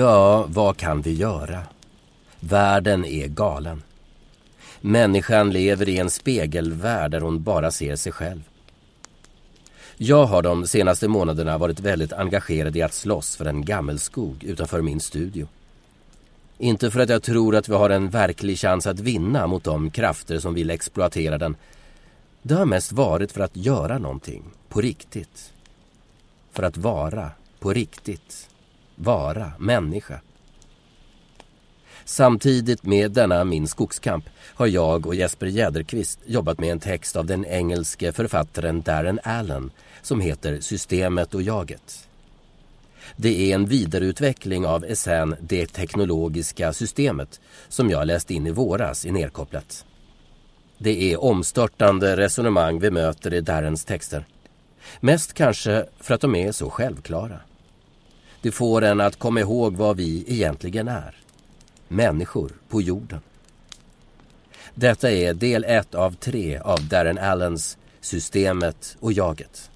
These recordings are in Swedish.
Ja, vad kan vi göra? Världen är galen. Människan lever i en spegelvärld där hon bara ser sig själv. Jag har de senaste månaderna varit väldigt engagerad i att slåss för en gammelskog utanför min studio. Inte för att jag tror att vi har en verklig chans att vinna mot de krafter som vill exploatera den. Det har mest varit för att göra någonting, på riktigt. För att vara, på riktigt. Vara människa. Samtidigt med denna min skogskamp har jag och Jesper Jäderqvist jobbat med en text av den engelske författaren Darren Allen som heter Systemet och jaget. Det är en vidareutveckling av essän Det teknologiska systemet som jag läste in i våras i Nerkopplat. Det är omstörtande resonemang vi möter i Darrens texter. Mest kanske för att de är så självklara. Det får en att komma ihåg vad vi egentligen är. Människor på jorden. Detta är del ett av tre av Darren Allens Systemet och jaget.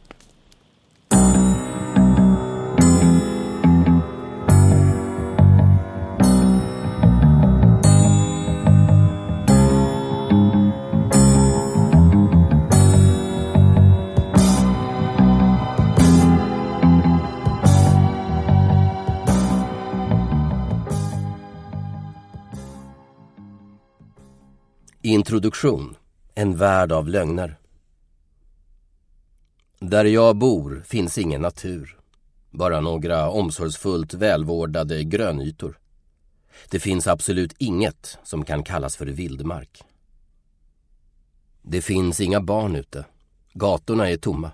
Produktion, En värld av lögner Där jag bor finns ingen natur. Bara några omsorgsfullt välvårdade grönytor. Det finns absolut inget som kan kallas för vildmark. Det finns inga barn ute. Gatorna är tomma.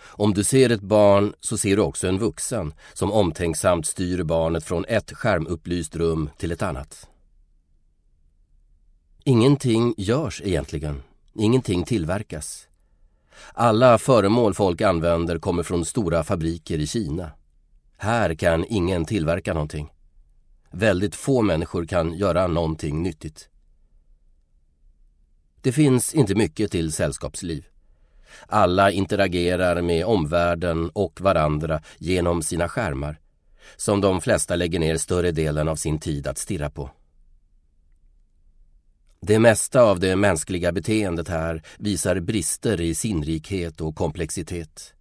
Om du ser ett barn så ser du också en vuxen som omtänksamt styr barnet från ett skärmupplyst rum till ett annat. Ingenting görs egentligen. Ingenting tillverkas. Alla föremål folk använder kommer från stora fabriker i Kina. Här kan ingen tillverka någonting. Väldigt få människor kan göra någonting nyttigt. Det finns inte mycket till sällskapsliv. Alla interagerar med omvärlden och varandra genom sina skärmar som de flesta lägger ner större delen av sin tid att stirra på. Det mesta av det mänskliga beteendet här visar brister i sinnrikhet och komplexitet.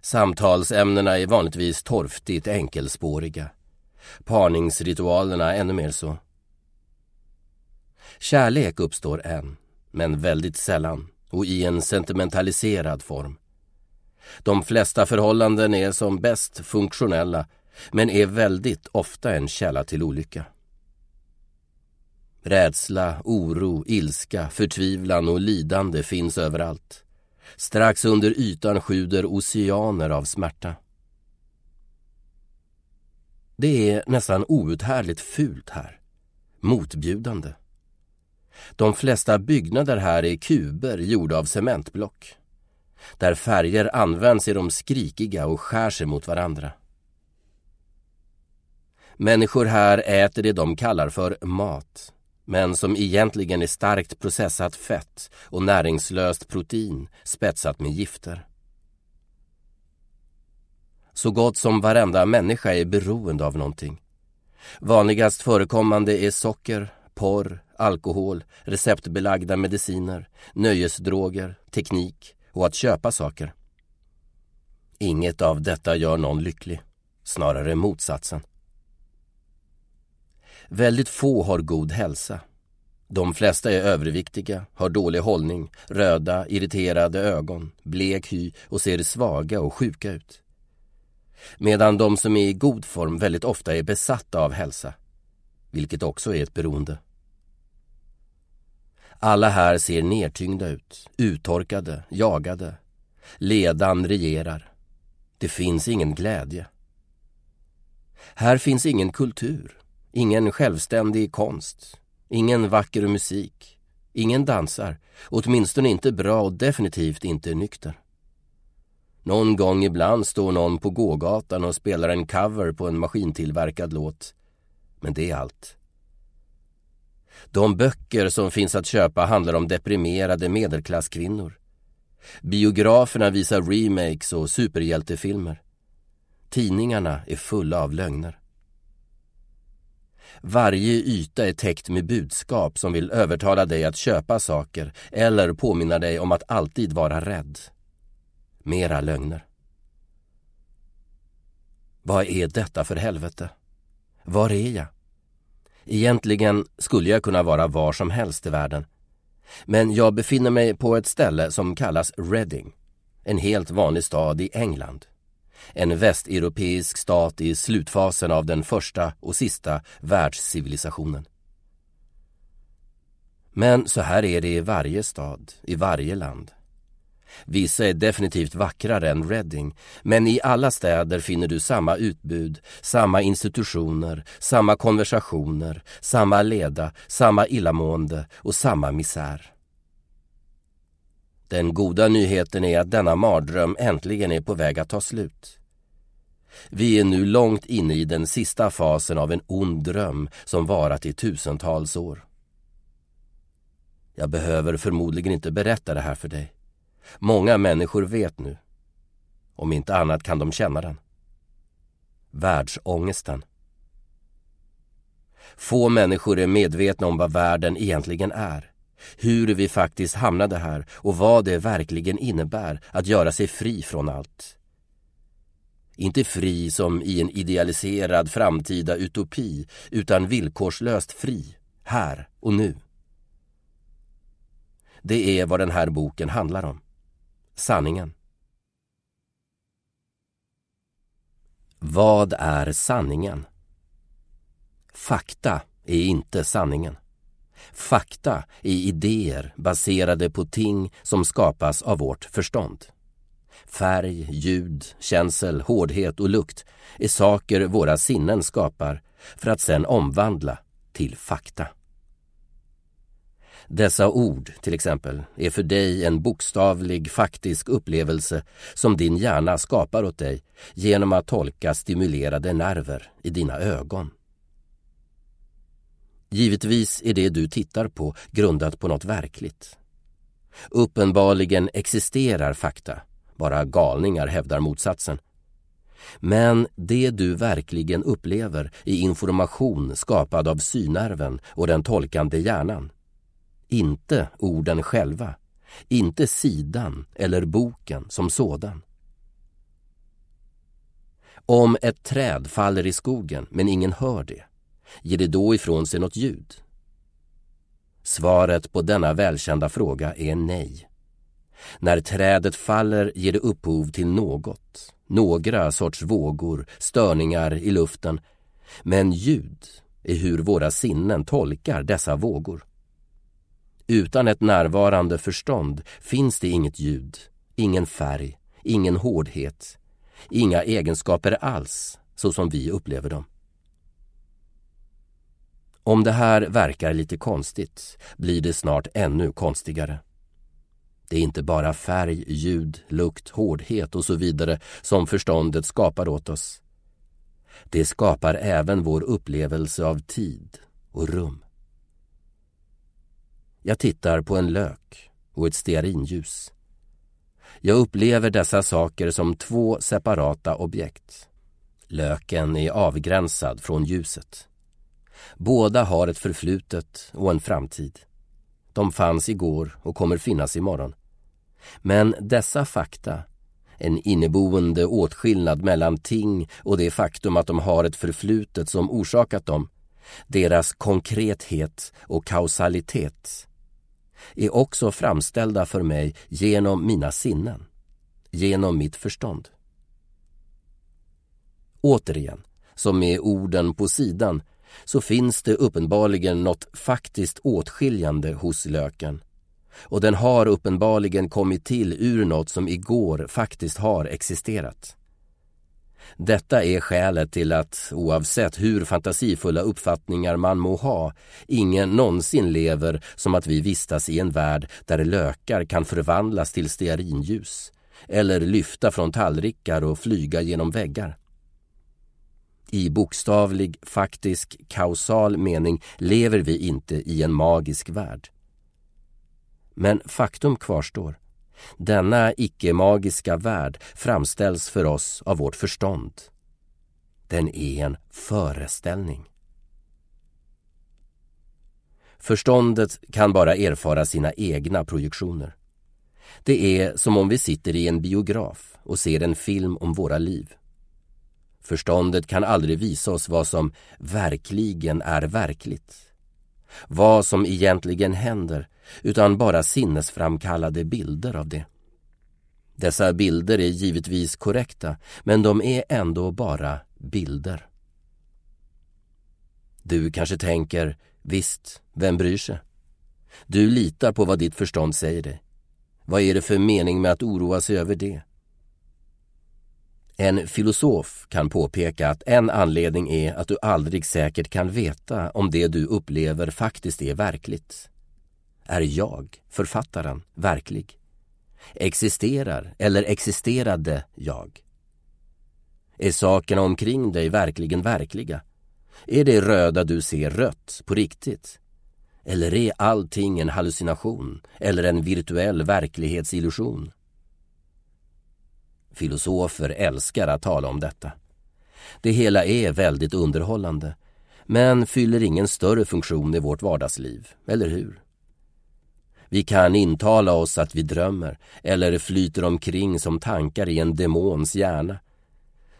Samtalsämnena är vanligtvis torftigt enkelspåriga. Parningsritualerna ännu mer så. Kärlek uppstår än, men väldigt sällan och i en sentimentaliserad form. De flesta förhållanden är som bäst funktionella men är väldigt ofta en källa till olycka. Rädsla, oro, ilska, förtvivlan och lidande finns överallt. Strax under ytan sjuder oceaner av smärta. Det är nästan outhärdligt fult här. Motbjudande. De flesta byggnader här är kuber gjorda av cementblock. Där färger används är de skrikiga och skär sig mot varandra. Människor här äter det de kallar för mat men som egentligen är starkt processat fett och näringslöst protein spetsat med gifter. Så gott som varenda människa är beroende av någonting. Vanligast förekommande är socker, porr, alkohol, receptbelagda mediciner, nöjesdroger, teknik och att köpa saker. Inget av detta gör någon lycklig, snarare motsatsen. Väldigt få har god hälsa. De flesta är överviktiga, har dålig hållning, röda, irriterade ögon, blek hy och ser svaga och sjuka ut. Medan de som är i god form väldigt ofta är besatta av hälsa, vilket också är ett beroende. Alla här ser nedtyngda ut, uttorkade, jagade. Ledan regerar. Det finns ingen glädje. Här finns ingen kultur. Ingen självständig konst, ingen vacker musik, ingen dansar, åtminstone inte bra och definitivt inte nykter. Någon gång ibland står någon på gågatan och spelar en cover på en maskintillverkad låt. Men det är allt. De böcker som finns att köpa handlar om deprimerade medelklasskvinnor. Biograferna visar remakes och superhjältefilmer. Tidningarna är fulla av lögner. Varje yta är täckt med budskap som vill övertala dig att köpa saker eller påminna dig om att alltid vara rädd. Mera lögner. Vad är detta för helvete? Var är jag? Egentligen skulle jag kunna vara var som helst i världen. Men jag befinner mig på ett ställe som kallas Reading, en helt vanlig stad i England. En västeuropeisk stat i slutfasen av den första och sista världscivilisationen. Men så här är det i varje stad, i varje land. Vissa är definitivt vackrare än Reading, men i alla städer finner du samma utbud, samma institutioner, samma konversationer, samma leda, samma illamående och samma misär. Den goda nyheten är att denna mardröm äntligen är på väg att ta slut. Vi är nu långt inne i den sista fasen av en ond dröm som varat i tusentals år. Jag behöver förmodligen inte berätta det här för dig. Många människor vet nu. Om inte annat kan de känna den. Världsångesten. Få människor är medvetna om vad världen egentligen är. Hur vi faktiskt hamnade här och vad det verkligen innebär att göra sig fri från allt. Inte fri som i en idealiserad framtida utopi utan villkorslöst fri, här och nu. Det är vad den här boken handlar om sanningen. Vad är sanningen? Fakta är inte sanningen. Fakta är idéer baserade på ting som skapas av vårt förstånd. Färg, ljud, känsel, hårdhet och lukt är saker våra sinnen skapar för att sedan omvandla till fakta. Dessa ord, till exempel, är för dig en bokstavlig, faktisk upplevelse som din hjärna skapar åt dig genom att tolka stimulerade nerver i dina ögon. Givetvis är det du tittar på grundat på något verkligt. Uppenbarligen existerar fakta, bara galningar hävdar motsatsen. Men det du verkligen upplever är information skapad av synnerven och den tolkande hjärnan. Inte orden själva, inte sidan eller boken som sådan. Om ett träd faller i skogen men ingen hör det, ger det då ifrån sig något ljud? Svaret på denna välkända fråga är nej. När trädet faller ger det upphov till något, några sorts vågor, störningar i luften. Men ljud är hur våra sinnen tolkar dessa vågor. Utan ett närvarande förstånd finns det inget ljud, ingen färg, ingen hårdhet, inga egenskaper alls så som vi upplever dem. Om det här verkar lite konstigt blir det snart ännu konstigare. Det är inte bara färg, ljud, lukt, hårdhet och så vidare som förståndet skapar åt oss. Det skapar även vår upplevelse av tid och rum. Jag tittar på en lök och ett stearinljus. Jag upplever dessa saker som två separata objekt. Löken är avgränsad från ljuset. Båda har ett förflutet och en framtid. De fanns igår och kommer finnas imorgon. Men dessa fakta, en inneboende åtskillnad mellan ting och det faktum att de har ett förflutet som orsakat dem, deras konkrethet och kausalitet, är också framställda för mig genom mina sinnen, genom mitt förstånd. Återigen, som med orden på sidan, så finns det uppenbarligen något faktiskt åtskiljande hos löken. Och den har uppenbarligen kommit till ur något som igår faktiskt har existerat. Detta är skälet till att, oavsett hur fantasifulla uppfattningar man må ha, ingen någonsin lever som att vi vistas i en värld där lökar kan förvandlas till stearinljus eller lyfta från tallrikar och flyga genom väggar. I bokstavlig, faktisk, kausal mening lever vi inte i en magisk värld. Men faktum kvarstår. Denna icke-magiska värld framställs för oss av vårt förstånd. Den är en föreställning. Förståndet kan bara erfara sina egna projektioner. Det är som om vi sitter i en biograf och ser en film om våra liv. Förståndet kan aldrig visa oss vad som verkligen är verkligt. Vad som egentligen händer, utan bara sinnesframkallade bilder av det. Dessa bilder är givetvis korrekta, men de är ändå bara bilder. Du kanske tänker, visst, vem bryr sig? Du litar på vad ditt förstånd säger dig. Vad är det för mening med att oroa sig över det? En filosof kan påpeka att en anledning är att du aldrig säkert kan veta om det du upplever faktiskt är verkligt. Är jag, författaren, verklig? Existerar eller existerade jag? Är sakerna omkring dig verkligen verkliga? Är det röda du ser rött på riktigt? Eller är allting en hallucination eller en virtuell verklighetsillusion? Filosofer älskar att tala om detta. Det hela är väldigt underhållande men fyller ingen större funktion i vårt vardagsliv, eller hur? Vi kan intala oss att vi drömmer eller flyter omkring som tankar i en demons hjärna.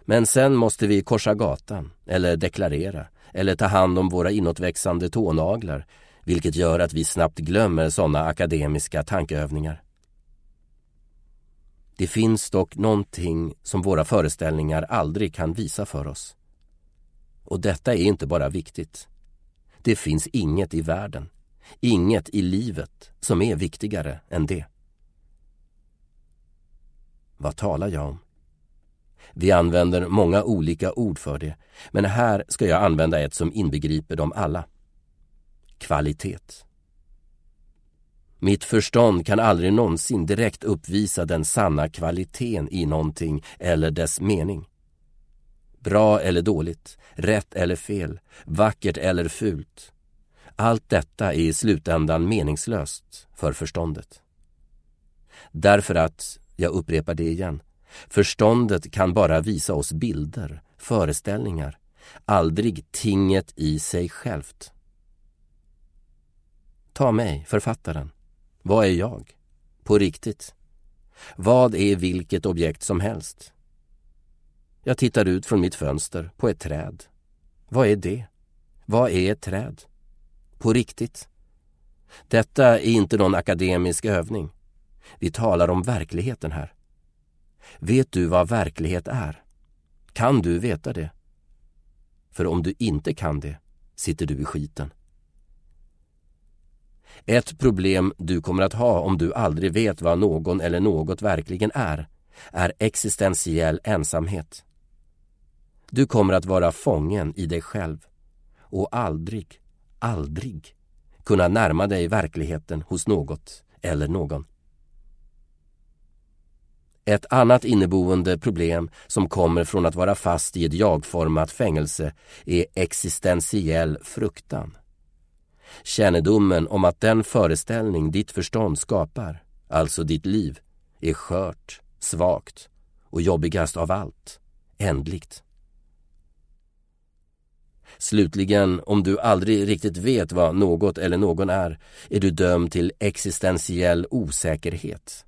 Men sen måste vi korsa gatan, eller deklarera, eller ta hand om våra inåtväxande tånaglar vilket gör att vi snabbt glömmer sådana akademiska tankeövningar. Det finns dock någonting som våra föreställningar aldrig kan visa för oss. Och detta är inte bara viktigt. Det finns inget i världen, inget i livet som är viktigare än det. Vad talar jag om? Vi använder många olika ord för det, men här ska jag använda ett som inbegriper dem alla. Kvalitet. Mitt förstånd kan aldrig någonsin direkt uppvisa den sanna kvaliteten i någonting eller dess mening. Bra eller dåligt, rätt eller fel, vackert eller fult. Allt detta är i slutändan meningslöst för förståndet. Därför att, jag upprepar det igen, förståndet kan bara visa oss bilder, föreställningar, aldrig tinget i sig självt. Ta mig, författaren. Vad är jag? På riktigt? Vad är vilket objekt som helst? Jag tittar ut från mitt fönster på ett träd. Vad är det? Vad är ett träd? På riktigt? Detta är inte någon akademisk övning. Vi talar om verkligheten här. Vet du vad verklighet är? Kan du veta det? För om du inte kan det sitter du i skiten. Ett problem du kommer att ha om du aldrig vet vad någon eller något verkligen är, är existentiell ensamhet. Du kommer att vara fången i dig själv och aldrig, aldrig kunna närma dig verkligheten hos något eller någon. Ett annat inneboende problem som kommer från att vara fast i ett jagformat fängelse är existentiell fruktan. Kännedomen om att den föreställning ditt förstånd skapar, alltså ditt liv, är skört, svagt och jobbigast av allt, ändligt. Slutligen, om du aldrig riktigt vet vad något eller någon är, är du dömd till existentiell osäkerhet.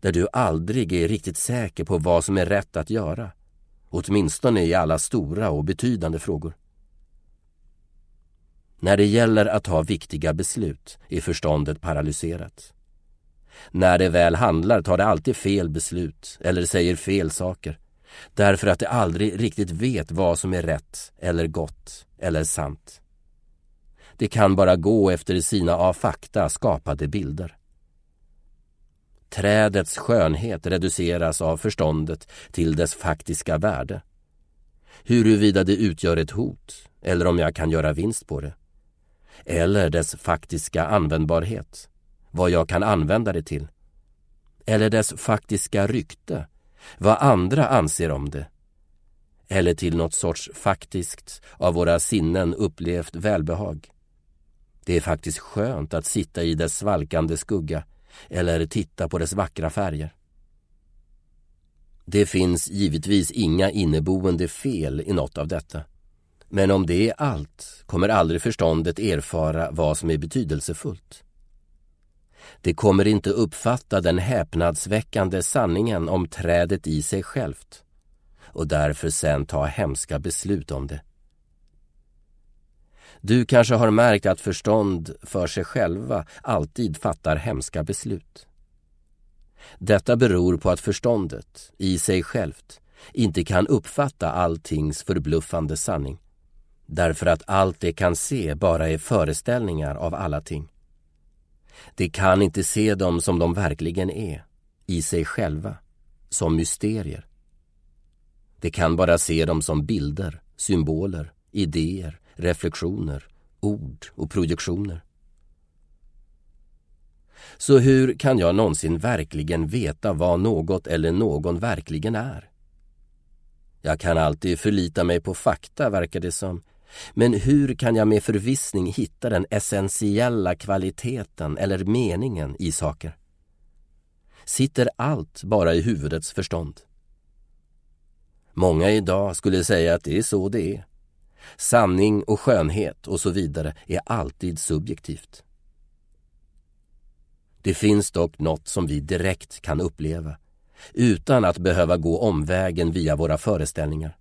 Där du aldrig är riktigt säker på vad som är rätt att göra, åtminstone i alla stora och betydande frågor. När det gäller att ta viktiga beslut är förståndet paralyserat. När det väl handlar tar det alltid fel beslut eller säger fel saker därför att det aldrig riktigt vet vad som är rätt eller gott eller sant. Det kan bara gå efter sina av fakta skapade bilder. Trädets skönhet reduceras av förståndet till dess faktiska värde. Huruvida det utgör ett hot eller om jag kan göra vinst på det eller dess faktiska användbarhet, vad jag kan använda det till, eller dess faktiska rykte, vad andra anser om det, eller till något sorts faktiskt, av våra sinnen upplevt välbehag. Det är faktiskt skönt att sitta i dess svalkande skugga eller titta på dess vackra färger. Det finns givetvis inga inneboende fel i något av detta. Men om det är allt kommer aldrig förståndet erfara vad som är betydelsefullt. Det kommer inte uppfatta den häpnadsväckande sanningen om trädet i sig självt och därför sen ta hemska beslut om det. Du kanske har märkt att förstånd för sig själva alltid fattar hemska beslut. Detta beror på att förståndet, i sig självt, inte kan uppfatta alltings förbluffande sanning. Därför att allt det kan se bara är föreställningar av alla ting. Det kan inte se dem som de verkligen är, i sig själva, som mysterier. Det kan bara se dem som bilder, symboler, idéer, reflektioner, ord och projektioner. Så hur kan jag någonsin verkligen veta vad något eller någon verkligen är? Jag kan alltid förlita mig på fakta, verkar det som. Men hur kan jag med förvissning hitta den essentiella kvaliteten eller meningen i saker? Sitter allt bara i huvudets förstånd? Många idag skulle säga att det är så det är. Sanning och skönhet och så vidare är alltid subjektivt. Det finns dock något som vi direkt kan uppleva utan att behöva gå omvägen via våra föreställningar.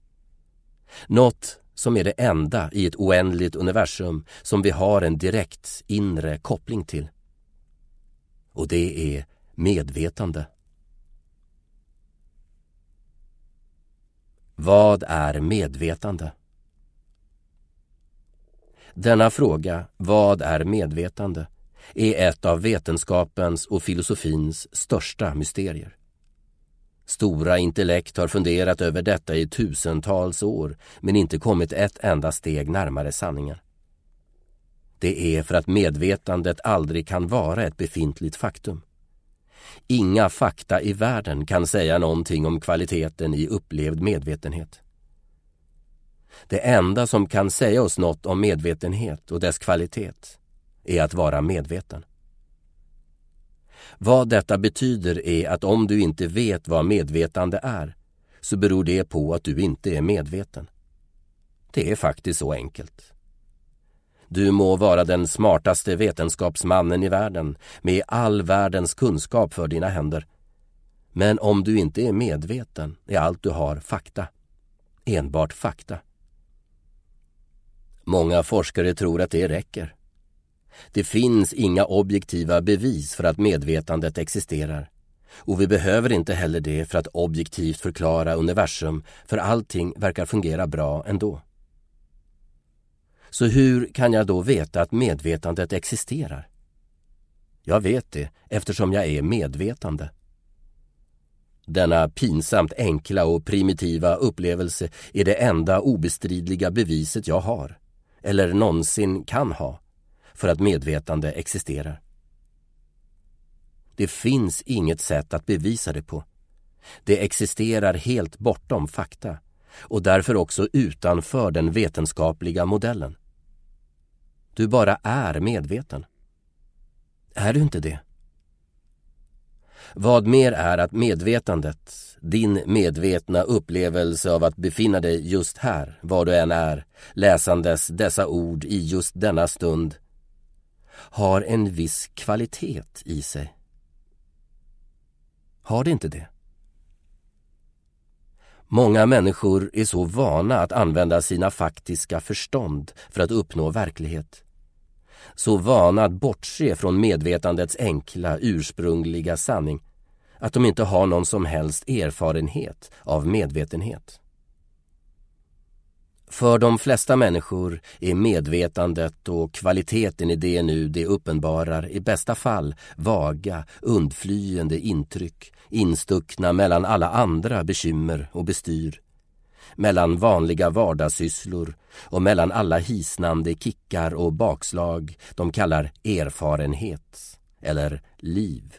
Något som är det enda i ett oändligt universum som vi har en direkt inre koppling till. Och det är medvetande. Vad är medvetande? Denna fråga, vad är medvetande, är ett av vetenskapens och filosofins största mysterier. Stora intellekt har funderat över detta i tusentals år men inte kommit ett enda steg närmare sanningen. Det är för att medvetandet aldrig kan vara ett befintligt faktum. Inga fakta i världen kan säga någonting om kvaliteten i upplevd medvetenhet. Det enda som kan säga oss något om medvetenhet och dess kvalitet är att vara medveten. Vad detta betyder är att om du inte vet vad medvetande är så beror det på att du inte är medveten. Det är faktiskt så enkelt. Du må vara den smartaste vetenskapsmannen i världen med all världens kunskap för dina händer. Men om du inte är medveten är allt du har fakta. Enbart fakta. Många forskare tror att det räcker. Det finns inga objektiva bevis för att medvetandet existerar. Och vi behöver inte heller det för att objektivt förklara universum, för allting verkar fungera bra ändå. Så hur kan jag då veta att medvetandet existerar? Jag vet det eftersom jag är medvetande. Denna pinsamt enkla och primitiva upplevelse är det enda obestridliga beviset jag har, eller någonsin kan ha, för att medvetande existerar. Det finns inget sätt att bevisa det på. Det existerar helt bortom fakta och därför också utanför den vetenskapliga modellen. Du bara är medveten. Är du inte det? Vad mer är att medvetandet, din medvetna upplevelse av att befinna dig just här, var du än är, läsandes dessa ord i just denna stund, har en viss kvalitet i sig. Har det inte det? Många människor är så vana att använda sina faktiska förstånd för att uppnå verklighet. Så vana att bortse från medvetandets enkla, ursprungliga sanning att de inte har någon som helst erfarenhet av medvetenhet. För de flesta människor är medvetandet och kvaliteten i det nu det uppenbarar i bästa fall vaga, undflyende intryck instuckna mellan alla andra bekymmer och bestyr. Mellan vanliga vardagssysslor och mellan alla hisnande kickar och bakslag de kallar erfarenhet eller liv.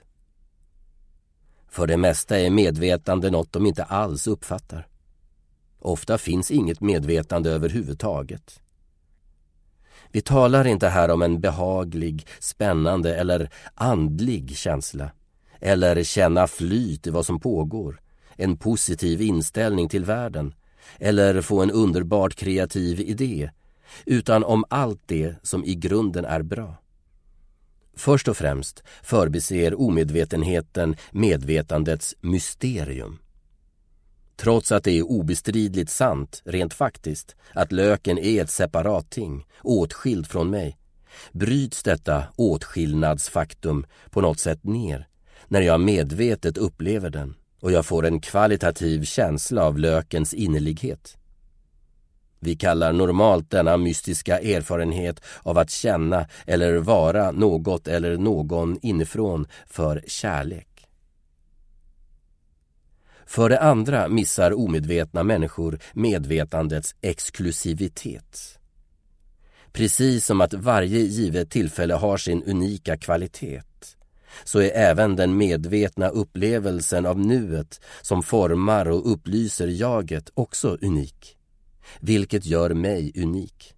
För det mesta är medvetande något de inte alls uppfattar. Ofta finns inget medvetande överhuvudtaget. Vi talar inte här om en behaglig, spännande eller andlig känsla eller känna flyt i vad som pågår, en positiv inställning till världen eller få en underbart kreativ idé utan om allt det som i grunden är bra. Först och främst förbiser omedvetenheten medvetandets mysterium. Trots att det är obestridligt sant, rent faktiskt, att löken är ett separat ting, åtskild från mig, bryts detta åtskillnadsfaktum på något sätt ner när jag medvetet upplever den och jag får en kvalitativ känsla av lökens innerlighet. Vi kallar normalt denna mystiska erfarenhet av att känna eller vara något eller någon inifrån för kärlek. För det andra missar omedvetna människor medvetandets exklusivitet. Precis som att varje givet tillfälle har sin unika kvalitet så är även den medvetna upplevelsen av nuet som formar och upplyser jaget också unik. Vilket gör mig unik.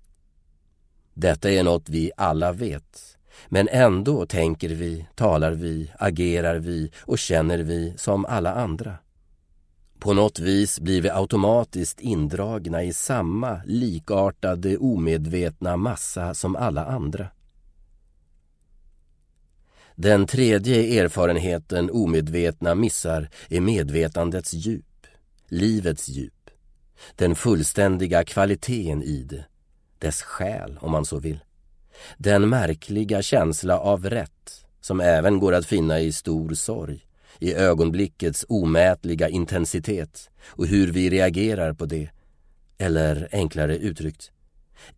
Detta är något vi alla vet. Men ändå tänker vi, talar vi, agerar vi och känner vi som alla andra. På något vis blir vi automatiskt indragna i samma likartade omedvetna massa som alla andra. Den tredje erfarenheten omedvetna missar är medvetandets djup, livets djup, den fullständiga kvaliteten i det, dess själ om man så vill. Den märkliga känsla av rätt som även går att finna i stor sorg, i ögonblickets omätliga intensitet och hur vi reagerar på det. Eller enklare uttryckt,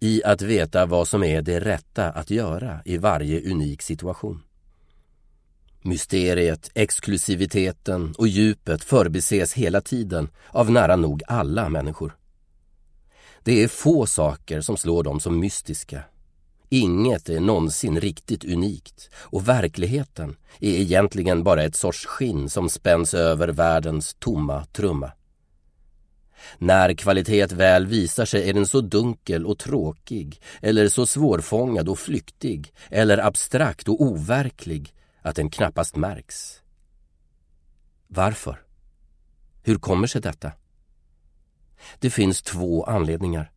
i att veta vad som är det rätta att göra i varje unik situation. Mysteriet, exklusiviteten och djupet förbises hela tiden av nära nog alla människor. Det är få saker som slår dem som mystiska. Inget är någonsin riktigt unikt och verkligheten är egentligen bara ett sorts skinn som spänns över världens tomma trumma. När kvalitet väl visar sig är den så dunkel och tråkig eller så svårfångad och flyktig eller abstrakt och overklig att den knappast märks. Varför? Hur kommer sig detta? Det finns två anledningar.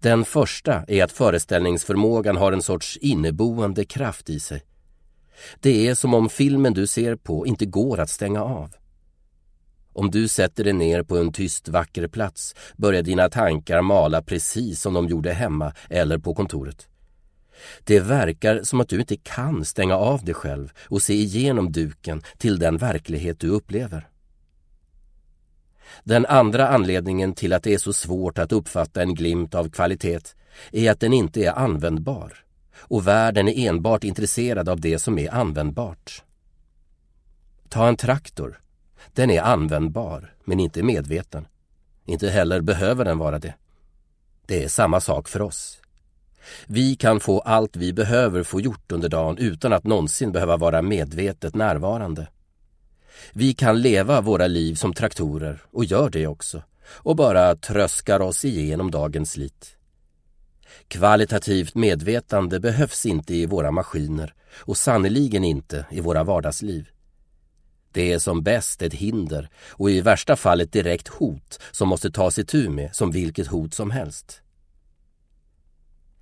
Den första är att föreställningsförmågan har en sorts inneboende kraft i sig. Det är som om filmen du ser på inte går att stänga av. Om du sätter dig ner på en tyst vacker plats börjar dina tankar mala precis som de gjorde hemma eller på kontoret. Det verkar som att du inte kan stänga av dig själv och se igenom duken till den verklighet du upplever. Den andra anledningen till att det är så svårt att uppfatta en glimt av kvalitet är att den inte är användbar och världen är enbart intresserad av det som är användbart. Ta en traktor. Den är användbar, men inte medveten. Inte heller behöver den vara det. Det är samma sak för oss. Vi kan få allt vi behöver få gjort under dagen utan att någonsin behöva vara medvetet närvarande. Vi kan leva våra liv som traktorer och gör det också och bara tröskar oss igenom dagens slit. Kvalitativt medvetande behövs inte i våra maskiner och sannoliken inte i våra vardagsliv. Det är som bäst ett hinder och i värsta fall ett direkt hot som måste tas itu med som vilket hot som helst.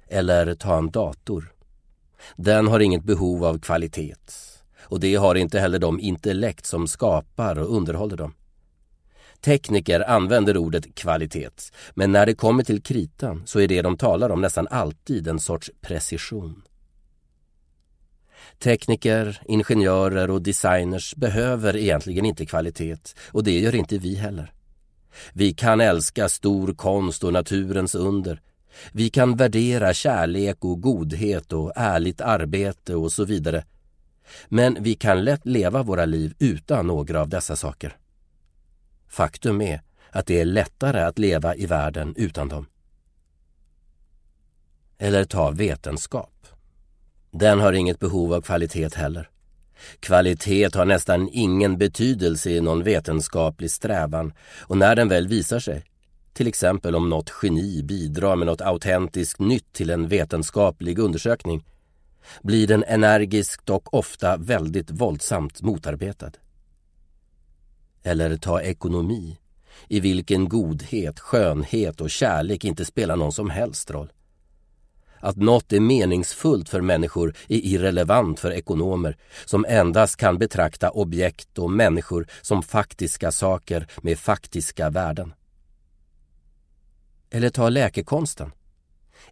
Eller ta en dator. Den har inget behov av kvalitet och det har inte heller de intellekt som skapar och underhåller dem. Tekniker använder ordet kvalitet, men när det kommer till kritan så är det de talar om nästan alltid en sorts precision. Tekniker, ingenjörer och designers behöver egentligen inte kvalitet och det gör inte vi heller. Vi kan älska stor konst och naturens under vi kan värdera kärlek och godhet och ärligt arbete och så vidare. Men vi kan lätt leva våra liv utan några av dessa saker. Faktum är att det är lättare att leva i världen utan dem. Eller ta vetenskap. Den har inget behov av kvalitet heller. Kvalitet har nästan ingen betydelse i någon vetenskaplig strävan och när den väl visar sig till exempel om något geni bidrar med något autentiskt nytt till en vetenskaplig undersökning, blir den energiskt och ofta väldigt våldsamt motarbetad. Eller ta ekonomi. i vilken godhet, skönhet och kärlek inte spelar någon som helst roll. Att något är meningsfullt för människor är irrelevant för ekonomer som endast kan betrakta objekt och människor som faktiska saker med faktiska värden. Eller ta läkekonsten.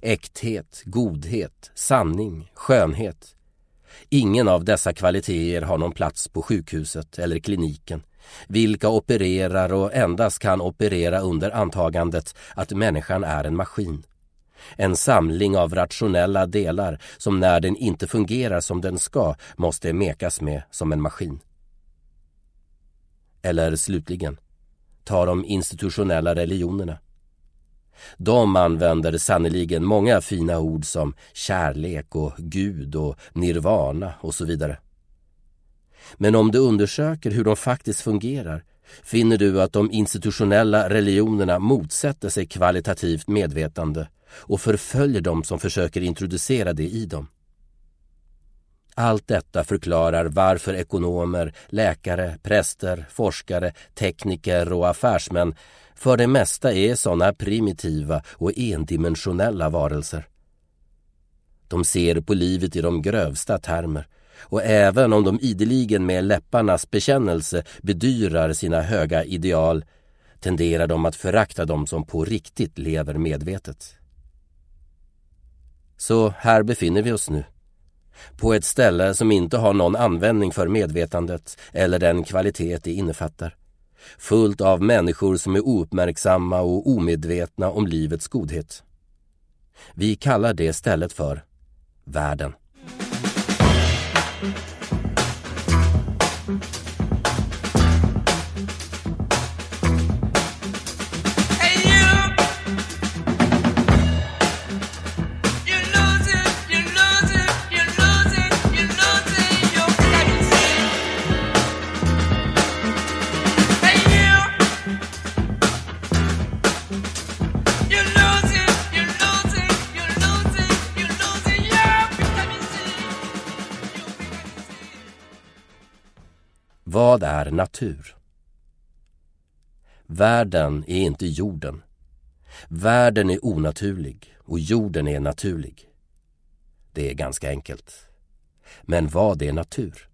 Äkthet, godhet, sanning, skönhet. Ingen av dessa kvaliteter har någon plats på sjukhuset eller kliniken vilka opererar och endast kan operera under antagandet att människan är en maskin. En samling av rationella delar som när den inte fungerar som den ska måste mekas med som en maskin. Eller slutligen, ta de institutionella religionerna. De använder sannoliken många fina ord som kärlek och Gud och nirvana och så vidare. Men om du undersöker hur de faktiskt fungerar finner du att de institutionella religionerna motsätter sig kvalitativt medvetande och förföljer dem som försöker introducera det i dem. Allt detta förklarar varför ekonomer, läkare, präster, forskare, tekniker och affärsmän för det mesta är sådana primitiva och endimensionella varelser. De ser på livet i de grövsta termer och även om de ideligen med läpparnas bekännelse bedyrar sina höga ideal tenderar de att förakta dem som på riktigt lever medvetet. Så här befinner vi oss nu. På ett ställe som inte har någon användning för medvetandet eller den kvalitet det innefattar. Fullt av människor som är ouppmärksamma och omedvetna om livets godhet. Vi kallar det stället för världen. Vad är natur? Världen är inte jorden. Världen är onaturlig och jorden är naturlig. Det är ganska enkelt. Men vad är natur?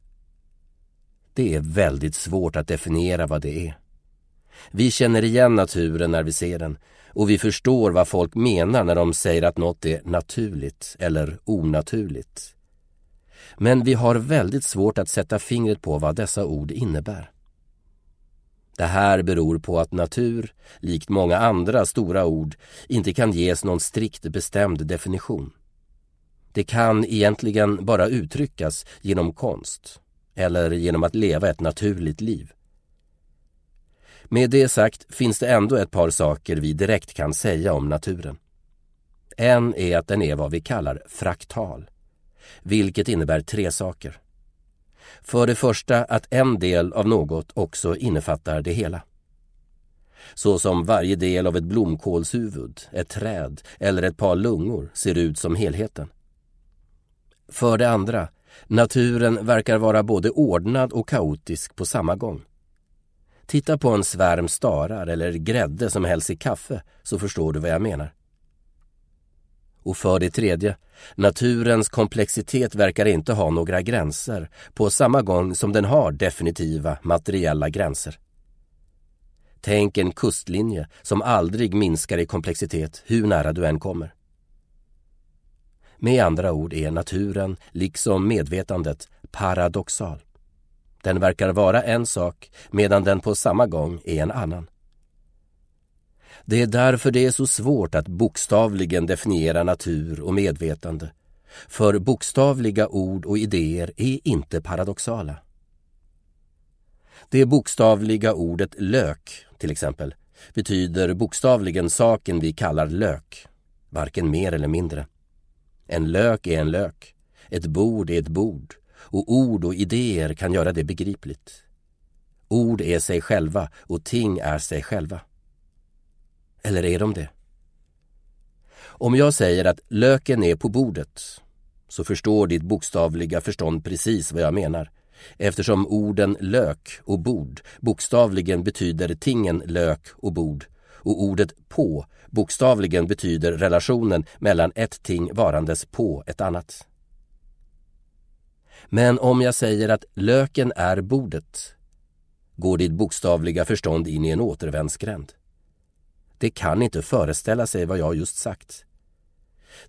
Det är väldigt svårt att definiera vad det är. Vi känner igen naturen när vi ser den och vi förstår vad folk menar när de säger att något är naturligt eller onaturligt. Men vi har väldigt svårt att sätta fingret på vad dessa ord innebär. Det här beror på att natur, likt många andra stora ord, inte kan ges någon strikt bestämd definition. Det kan egentligen bara uttryckas genom konst eller genom att leva ett naturligt liv. Med det sagt finns det ändå ett par saker vi direkt kan säga om naturen. En är att den är vad vi kallar fraktal vilket innebär tre saker. För det första att en del av något också innefattar det hela. Så som varje del av ett blomkålshuvud, ett träd eller ett par lungor ser ut som helheten. För det andra, naturen verkar vara både ordnad och kaotisk på samma gång. Titta på en svärm starar eller grädde som hälls i kaffe så förstår du vad jag menar. Och för det tredje, naturens komplexitet verkar inte ha några gränser på samma gång som den har definitiva materiella gränser. Tänk en kustlinje som aldrig minskar i komplexitet hur nära du än kommer. Med andra ord är naturen, liksom medvetandet, paradoxal. Den verkar vara en sak medan den på samma gång är en annan. Det är därför det är så svårt att bokstavligen definiera natur och medvetande. För bokstavliga ord och idéer är inte paradoxala. Det bokstavliga ordet lök, till exempel, betyder bokstavligen saken vi kallar lök, varken mer eller mindre. En lök är en lök, ett bord är ett bord och ord och idéer kan göra det begripligt. Ord är sig själva och ting är sig själva. Eller är de det? Om jag säger att löken är på bordet så förstår ditt bokstavliga förstånd precis vad jag menar. eftersom orden lök och bord bokstavligen betyder tingen lök och bord och ordet på bokstavligen betyder relationen mellan ett ting varandes på ett annat. Men om jag säger att löken är bordet går ditt bokstavliga förstånd in i en återvändsgränd. Det kan inte föreställa sig vad jag just sagt.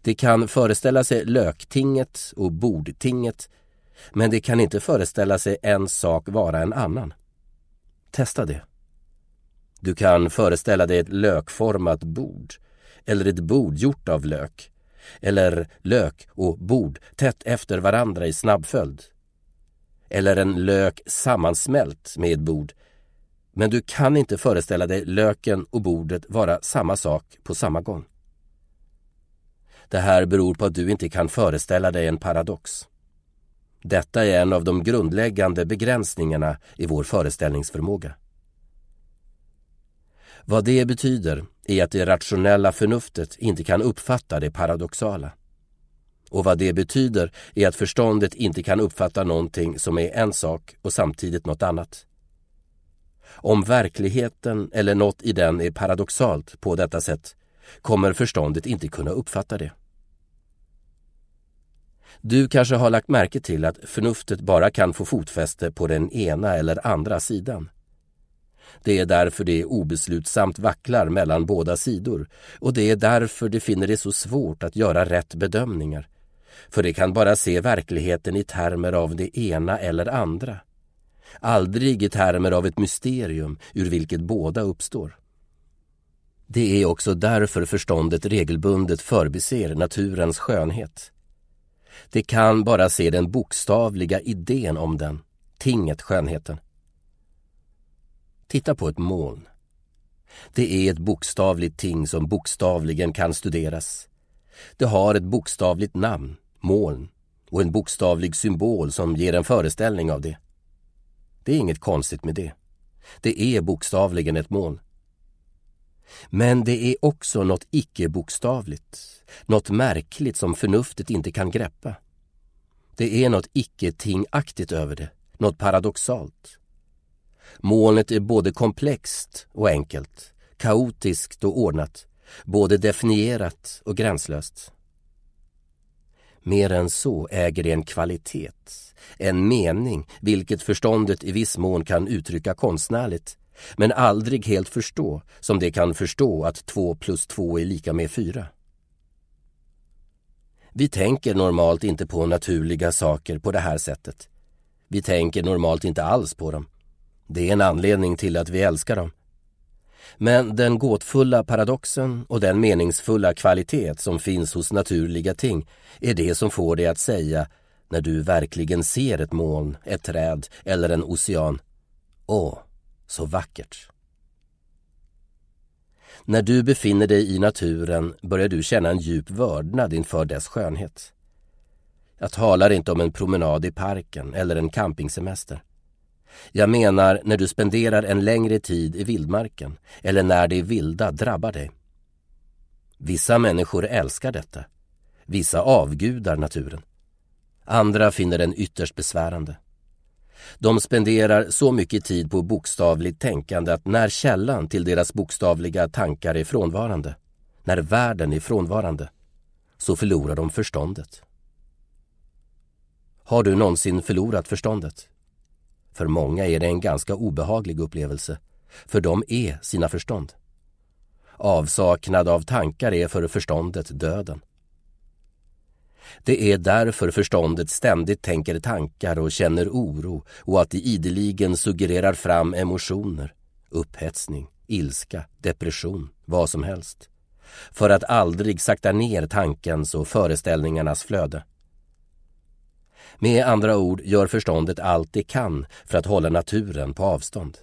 Det kan föreställa sig löktinget och bordtinget men det kan inte föreställa sig en sak vara en annan. Testa det. Du kan föreställa dig ett lökformat bord eller ett bord gjort av lök eller lök och bord tätt efter varandra i snabbföljd. Eller en lök sammansmält med ett bord. Men du kan inte föreställa dig löken och bordet vara samma sak på samma gång. Det här beror på att du inte kan föreställa dig en paradox. Detta är en av de grundläggande begränsningarna i vår föreställningsförmåga. Vad det betyder är att det rationella förnuftet inte kan uppfatta det paradoxala. Och vad det betyder är att förståndet inte kan uppfatta någonting som är en sak och samtidigt något annat. Om verkligheten eller något i den är paradoxalt på detta sätt kommer förståndet inte kunna uppfatta det. Du kanske har lagt märke till att förnuftet bara kan få fotfäste på den ena eller andra sidan. Det är därför det obeslutsamt vacklar mellan båda sidor och det är därför det finner det så svårt att göra rätt bedömningar. För det kan bara se verkligheten i termer av det ena eller andra. Aldrig i termer av ett mysterium ur vilket båda uppstår. Det är också därför förståndet regelbundet förbiser naturens skönhet. Det kan bara se den bokstavliga idén om den, tinget skönheten. Titta på ett moln. Det är ett bokstavligt ting som bokstavligen kan studeras. Det har ett bokstavligt namn, moln, och en bokstavlig symbol som ger en föreställning av det. Det är inget konstigt med det. Det är bokstavligen ett moln. Men det är också något icke-bokstavligt, något märkligt som förnuftet inte kan greppa. Det är något icke-tingaktigt över det, något paradoxalt. Molnet är både komplext och enkelt, kaotiskt och ordnat, både definierat och gränslöst. Mer än så äger det en kvalitet, en mening, vilket förståndet i viss mån kan uttrycka konstnärligt, men aldrig helt förstå, som det kan förstå att två plus två är lika med fyra. Vi tänker normalt inte på naturliga saker på det här sättet. Vi tänker normalt inte alls på dem. Det är en anledning till att vi älskar dem. Men den gåtfulla paradoxen och den meningsfulla kvalitet som finns hos naturliga ting är det som får dig att säga när du verkligen ser ett moln, ett träd eller en ocean. Åh, så vackert! När du befinner dig i naturen börjar du känna en djup vördnad inför dess skönhet. Jag talar inte om en promenad i parken eller en campingsemester. Jag menar när du spenderar en längre tid i vildmarken eller när det vilda drabbar dig. Vissa människor älskar detta. Vissa avgudar naturen. Andra finner den ytterst besvärande. De spenderar så mycket tid på bokstavligt tänkande att när källan till deras bokstavliga tankar är frånvarande, när världen är frånvarande, så förlorar de förståndet. Har du någonsin förlorat förståndet? För många är det en ganska obehaglig upplevelse, för de är sina förstånd. Avsaknad av tankar är för förståndet döden. Det är därför förståndet ständigt tänker tankar och känner oro och att det ideligen suggererar fram emotioner, upphetsning, ilska, depression, vad som helst. För att aldrig sakta ner tankens och föreställningarnas flöde. Med andra ord gör förståndet allt det kan för att hålla naturen på avstånd.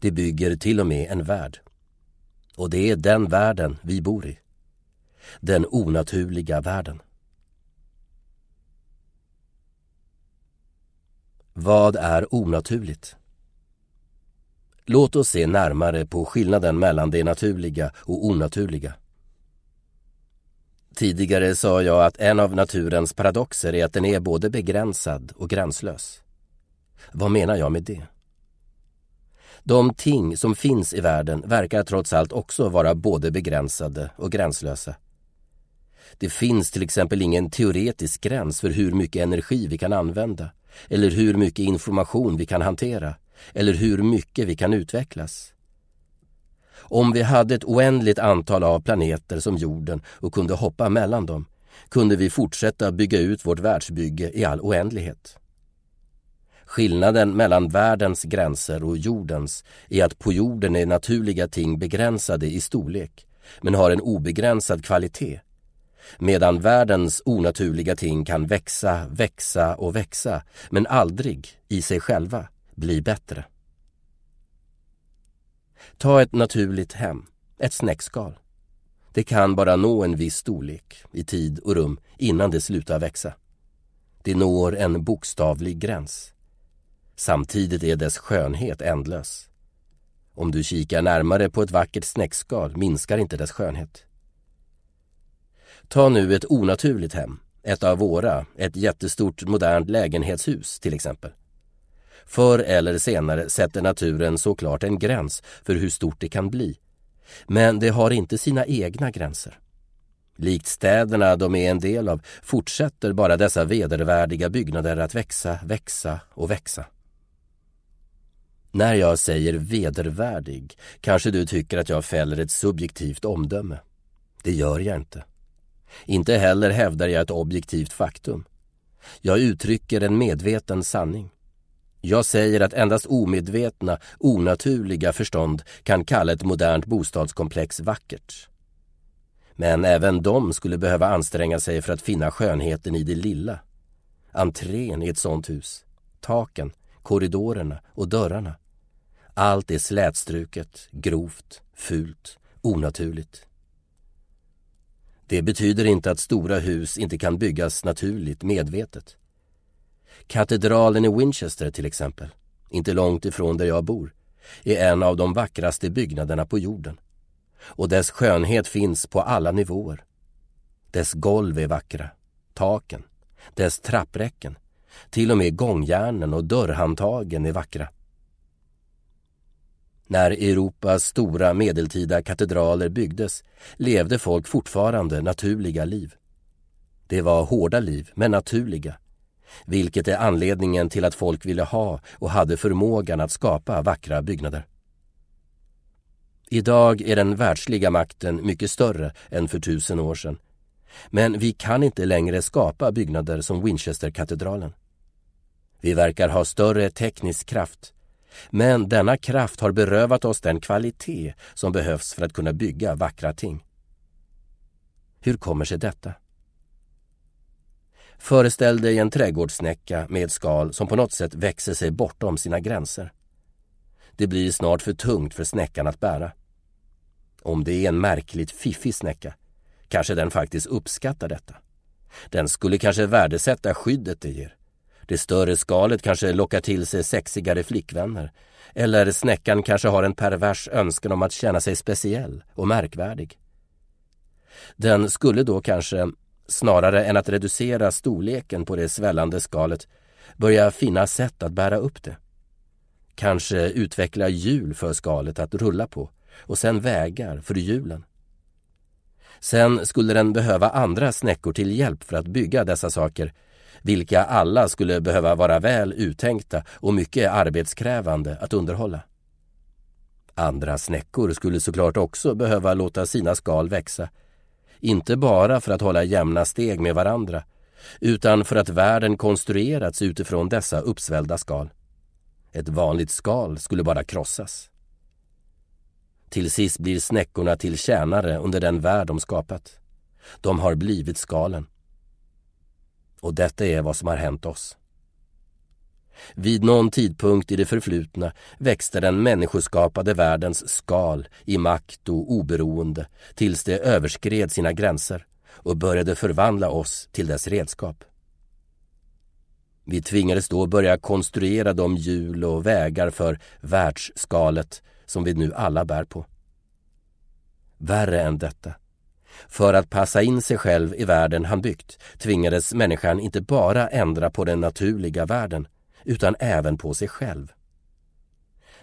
Det bygger till och med en värld. Och det är den världen vi bor i. Den onaturliga världen. Vad är onaturligt? Låt oss se närmare på skillnaden mellan det naturliga och onaturliga. Tidigare sa jag att en av naturens paradoxer är att den är både begränsad och gränslös. Vad menar jag med det? De ting som finns i världen verkar trots allt också vara både begränsade och gränslösa. Det finns till exempel ingen teoretisk gräns för hur mycket energi vi kan använda eller hur mycket information vi kan hantera eller hur mycket vi kan utvecklas. Om vi hade ett oändligt antal av planeter som jorden och kunde hoppa mellan dem kunde vi fortsätta bygga ut vårt världsbygge i all oändlighet. Skillnaden mellan världens gränser och jordens är att på jorden är naturliga ting begränsade i storlek men har en obegränsad kvalitet medan världens onaturliga ting kan växa, växa och växa men aldrig i sig själva bli bättre. Ta ett naturligt hem, ett snäckskal. Det kan bara nå en viss storlek i tid och rum innan det slutar växa. Det når en bokstavlig gräns. Samtidigt är dess skönhet ändlös. Om du kikar närmare på ett vackert snäckskal minskar inte dess skönhet. Ta nu ett onaturligt hem, ett av våra, ett jättestort modernt lägenhetshus till exempel. Förr eller senare sätter naturen såklart en gräns för hur stort det kan bli. Men det har inte sina egna gränser. Likt städerna de är en del av fortsätter bara dessa vedervärdiga byggnader att växa, växa och växa. När jag säger vedervärdig kanske du tycker att jag fäller ett subjektivt omdöme. Det gör jag inte. Inte heller hävdar jag ett objektivt faktum. Jag uttrycker en medveten sanning. Jag säger att endast omedvetna, onaturliga förstånd kan kalla ett modernt bostadskomplex vackert. Men även de skulle behöva anstränga sig för att finna skönheten i det lilla. Entrén i ett sånt hus, taken, korridorerna och dörrarna. Allt är slätstruket, grovt, fult, onaturligt. Det betyder inte att stora hus inte kan byggas naturligt, medvetet. Katedralen i Winchester till exempel, inte långt ifrån där jag bor, är en av de vackraste byggnaderna på jorden. Och dess skönhet finns på alla nivåer. Dess golv är vackra, taken, dess trappräcken, till och med gångjärnen och dörrhandtagen är vackra. När Europas stora medeltida katedraler byggdes levde folk fortfarande naturliga liv. Det var hårda liv, men naturliga. Vilket är anledningen till att folk ville ha och hade förmågan att skapa vackra byggnader. Idag är den världsliga makten mycket större än för tusen år sedan. Men vi kan inte längre skapa byggnader som Winchesterkatedralen. Vi verkar ha större teknisk kraft men denna kraft har berövat oss den kvalitet som behövs för att kunna bygga vackra ting. Hur kommer sig detta? Föreställ dig en trädgårdssnäcka med ett skal som på något sätt växer sig bortom sina gränser. Det blir snart för tungt för snäckan att bära. Om det är en märkligt fiffig snäcka kanske den faktiskt uppskattar detta. Den skulle kanske värdesätta skyddet det ger det större skalet kanske lockar till sig sexigare flickvänner. Eller snäckan kanske har en pervers önskan om att känna sig speciell och märkvärdig. Den skulle då kanske, snarare än att reducera storleken på det svällande skalet, börja finna sätt att bära upp det. Kanske utveckla hjul för skalet att rulla på och sen vägar för hjulen. Sen skulle den behöva andra snäckor till hjälp för att bygga dessa saker vilka alla skulle behöva vara väl uttänkta och mycket arbetskrävande att underhålla. Andra snäckor skulle såklart också behöva låta sina skal växa. Inte bara för att hålla jämna steg med varandra utan för att världen konstruerats utifrån dessa uppsvällda skal. Ett vanligt skal skulle bara krossas. Till sist blir snäckorna till tjänare under den värld de skapat. De har blivit skalen. Och detta är vad som har hänt oss. Vid någon tidpunkt i det förflutna växte den människoskapade världens skal i makt och oberoende tills det överskred sina gränser och började förvandla oss till dess redskap. Vi tvingades då börja konstruera de hjul och vägar för världsskalet som vi nu alla bär på. Värre än detta. För att passa in sig själv i världen han byggt tvingades människan inte bara ändra på den naturliga världen utan även på sig själv.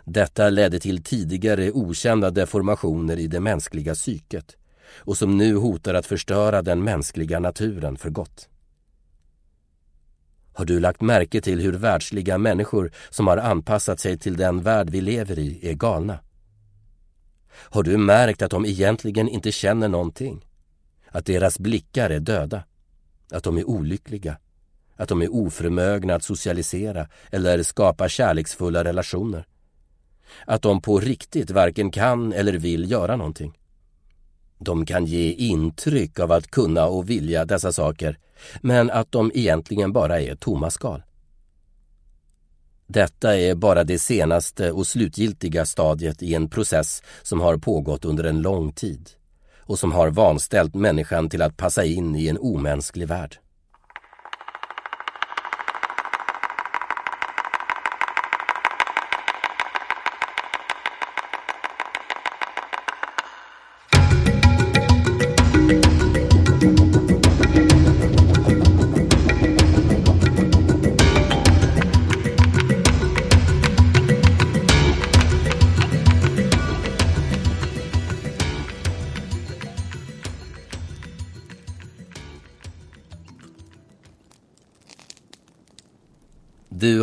Detta ledde till tidigare okända deformationer i det mänskliga psyket och som nu hotar att förstöra den mänskliga naturen för gott. Har du lagt märke till hur världsliga människor som har anpassat sig till den värld vi lever i är galna? Har du märkt att de egentligen inte känner någonting? Att deras blickar är döda? Att de är olyckliga? Att de är oförmögna att socialisera eller skapa kärleksfulla relationer? Att de på riktigt varken kan eller vill göra någonting? De kan ge intryck av att kunna och vilja dessa saker, men att de egentligen bara är tomma skal. Detta är bara det senaste och slutgiltiga stadiet i en process som har pågått under en lång tid och som har vanställt människan till att passa in i en omänsklig värld.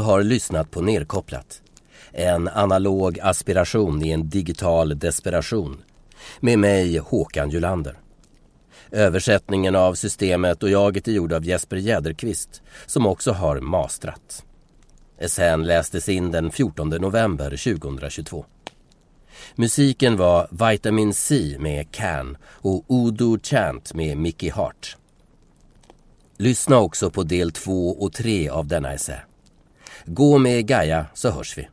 Har lyssnat på Nerkopplat. En analog aspiration i en digital desperation. Med mig Håkan Julander. Översättningen av systemet och jaget är gjord av Jesper Jäderqvist som också har mastrat. Essän lästes in den 14 november 2022. Musiken var Vitamin C med Can och Udo Chant med Mickey Hart. Lyssna också på del 2 och 3 av denna essä. Gå med Gaia så hörs vi.